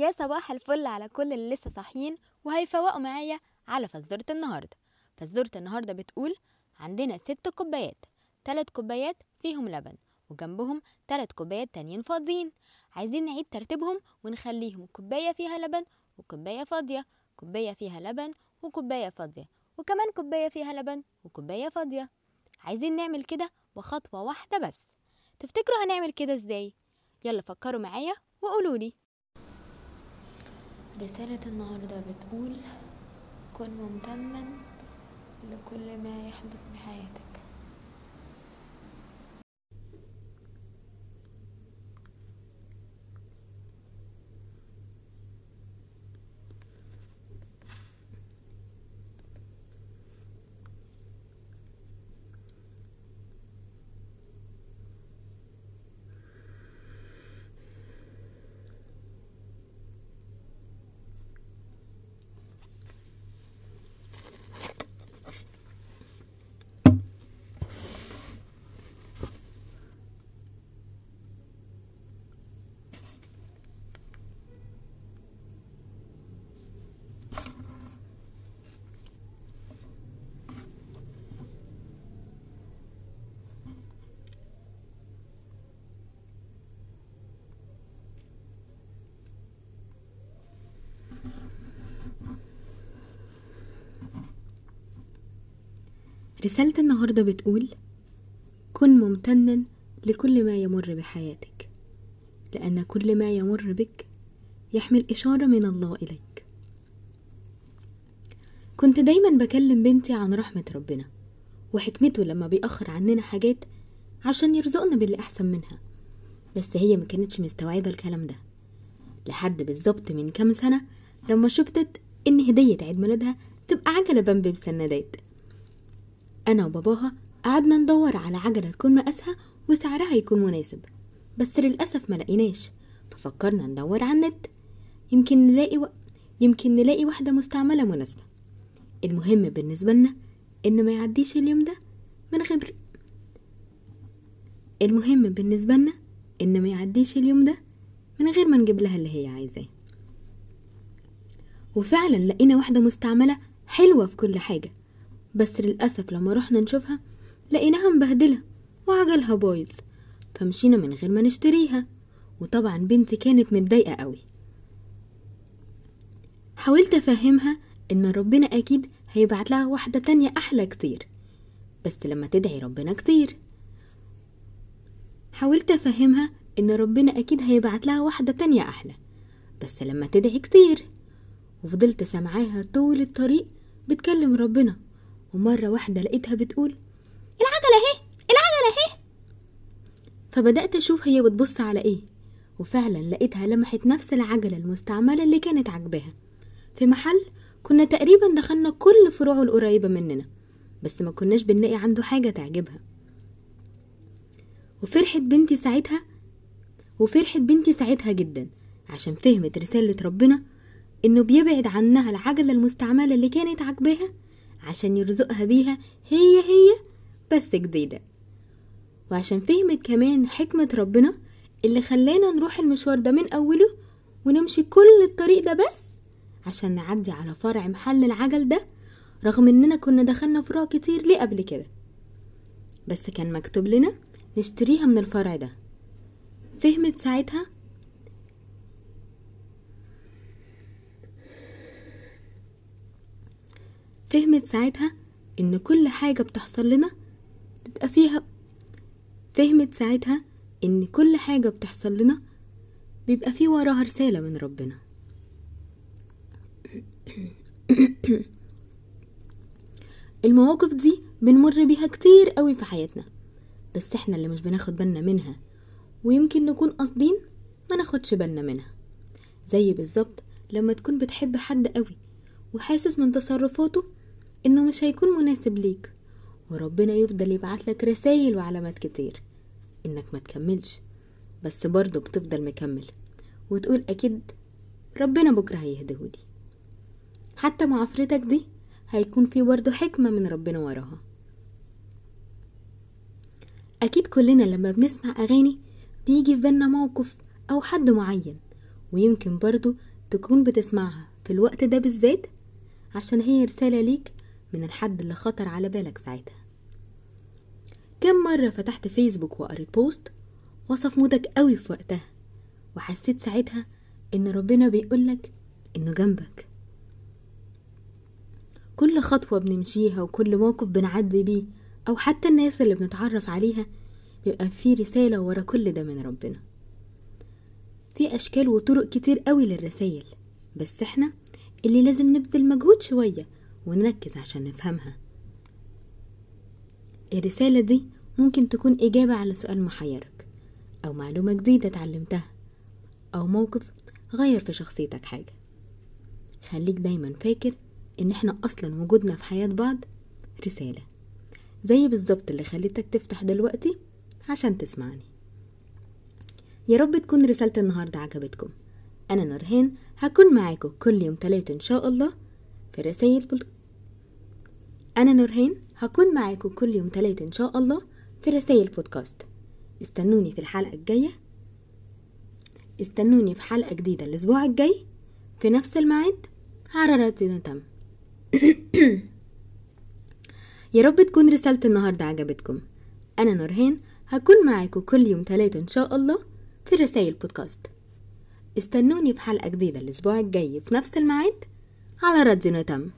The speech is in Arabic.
يا صباح الفل على كل اللي لسه صاحيين وهيفوقوا معايا على فزورة النهاردة. فزورة النهاردة بتقول عندنا ست كوبايات تلات كوبايات فيهم لبن وجنبهم تلات كوبايات تانيين فاضيين. عايزين نعيد ترتيبهم ونخليهم كوباية فيها لبن وكوباية فاضية كوباية فيها لبن وكوباية فاضية وكمان كوباية فيها لبن وكوباية فاضية. عايزين نعمل كده بخطوة واحدة بس. تفتكروا هنعمل كده إزاي؟ يلا فكروا معايا وقولولي. رسالة النهاردة بتقول كن ممتنا لكل ما يحدث بحياتك رسالة النهاردة بتقول كن ممتنا لكل ما يمر بحياتك لأن كل ما يمر بك يحمل إشارة من الله إليك. كنت دايما بكلم بنتي عن رحمة ربنا وحكمته لما بيأخر عننا حاجات عشان يرزقنا باللي أحسن منها بس هي ما كانتش مستوعبة الكلام ده. لحد بالظبط من كام سنة لما شفتت إن هدية عيد ميلادها تبقى عجلة بامبي بسندات أنا وباباها قعدنا ندور على عجلة تكون مقاسها وسعرها يكون مناسب بس للأسف ما لقيناش ففكرنا ندور على النت. يمكن نلاقي و... يمكن نلاقي واحدة مستعملة مناسبة. المهم بالنسبة لنا إن ما يعديش اليوم ده من غير. المهم بالنسبة لنا إن ما يعديش اليوم ده من غير ما نجيب لها اللي هي عايزاه. وفعلا لقينا واحدة مستعملة حلوة في كل حاجة بس للأسف لما رحنا نشوفها لقيناها مبهدلة وعجلها بايظ فمشينا من غير ما نشتريها. وطبعا بنتي كانت متضايقة قوي. حاولت أفهمها إن ربنا أكيد هيبعت لها واحدة تانية أحلى كتير بس لما تدعي ربنا كتير. حاولت أفهمها إن ربنا أكيد هيبعت لها واحدة تانية أحلى بس لما تدعي كتير. وفضلت سامعاها طول الطريق بتكلم ربنا. ومرة واحدة لقيتها بتقول العجلة اهي العجلة اهي. فبدأت أشوف هي بتبص على إيه وفعلا لقيتها لمحت نفس العجلة المستعملة اللي كانت عجباها في محل كنا تقريبا دخلنا كل فروعه القريبة مننا بس ما كناش بنلاقي عنده حاجة تعجبها. وفرحت بنتي ساعتها وفرحت بنتي ساعتها جدا عشان فهمت رسالة ربنا إنه بيبعد عنها العجلة المستعملة اللي كانت عجباها عشان يرزقها بيها هي هي بس جديدة. وعشان فهمت كمان حكمة ربنا اللي خلانا نروح المشوار ده من أوله ونمشي كل الطريق ده بس عشان نعدي على فرع محل العجل ده رغم إننا كنا دخلنا فروع كتير ليه قبل كده. بس كان مكتوب لنا نشتريها من الفرع ده. فهمت ساعتها؟ فهمت ساعتها إن كل حاجة بتحصل لنا بيبقى فيها فهمت ساعتها إن كل حاجة بتحصل لنا بيبقى فيه وراها رسالة من ربنا. المواقف دي بنمر بيها كتير قوي في حياتنا بس إحنا اللي مش بناخد بالنا منها ويمكن نكون قاصدين ما ناخدش بالنا منها. زي بالظبط لما تكون بتحب حد قوي وحاسس من تصرفاته إنه مش هيكون مناسب ليك. وربنا يفضل يبعتلك رسايل وعلامات كتير. إنك ما تكملش. بس برضه بتفضل مكمل. وتقول أكيد ربنا بكرة هيهدهولي حتى معافرتك دي هيكون في برضه حكمة من ربنا وراها. أكيد كلنا لما بنسمع أغاني بيجي في بالنا موقف أو حد معين ويمكن برضه تكون بتسمعها في الوقت ده بالذات عشان هي رسالة ليك من الحد اللي خطر على بالك ساعتها. كم مرة فتحت فيسبوك وقريت بوست وصف مودك قوي في وقتها وحسيت ساعتها إن ربنا بيقولك إنه جنبك. كل خطوة بنمشيها وكل موقف بنعدي بيه أو حتى الناس اللي بنتعرف عليها بيبقى في رسالة ورا كل ده من ربنا. في أشكال وطرق كتير قوي للرسايل بس إحنا اللي لازم نبذل مجهود شوية ونركز عشان نفهمها. الرسالة دي ممكن تكون إجابة على سؤال محيرك أو معلومة جديدة اتعلمتها أو موقف غير في شخصيتك حاجة. خليك دايما فاكر إن إحنا أصلا وجودنا في حياة بعض رسالة زي بالظبط اللي خليتك تفتح دلوقتي عشان تسمعني. يا رب تكون رسالة النهاردة عجبتكم. أنا نورهان هكون معاكم كل يوم تلاتة إن شاء الله في رسائل. أنا نورهان هكون معاكم كل يوم تلاتة إن شاء الله في رسائل بودكاست. استنوني في الحلقة الجاية. استنوني في حلقة جديدة الأسبوع الجاي. في نفس الميعاد على راديو تم يا رب تكون رسالة النهاردة عجبتكم. أنا نورهان هكون معاكم كل يوم تلاتة إن شاء الله في رسائل بودكاست. استنوني في حلقة جديدة الأسبوع الجاي في نفس الميعاد على راديو نتم.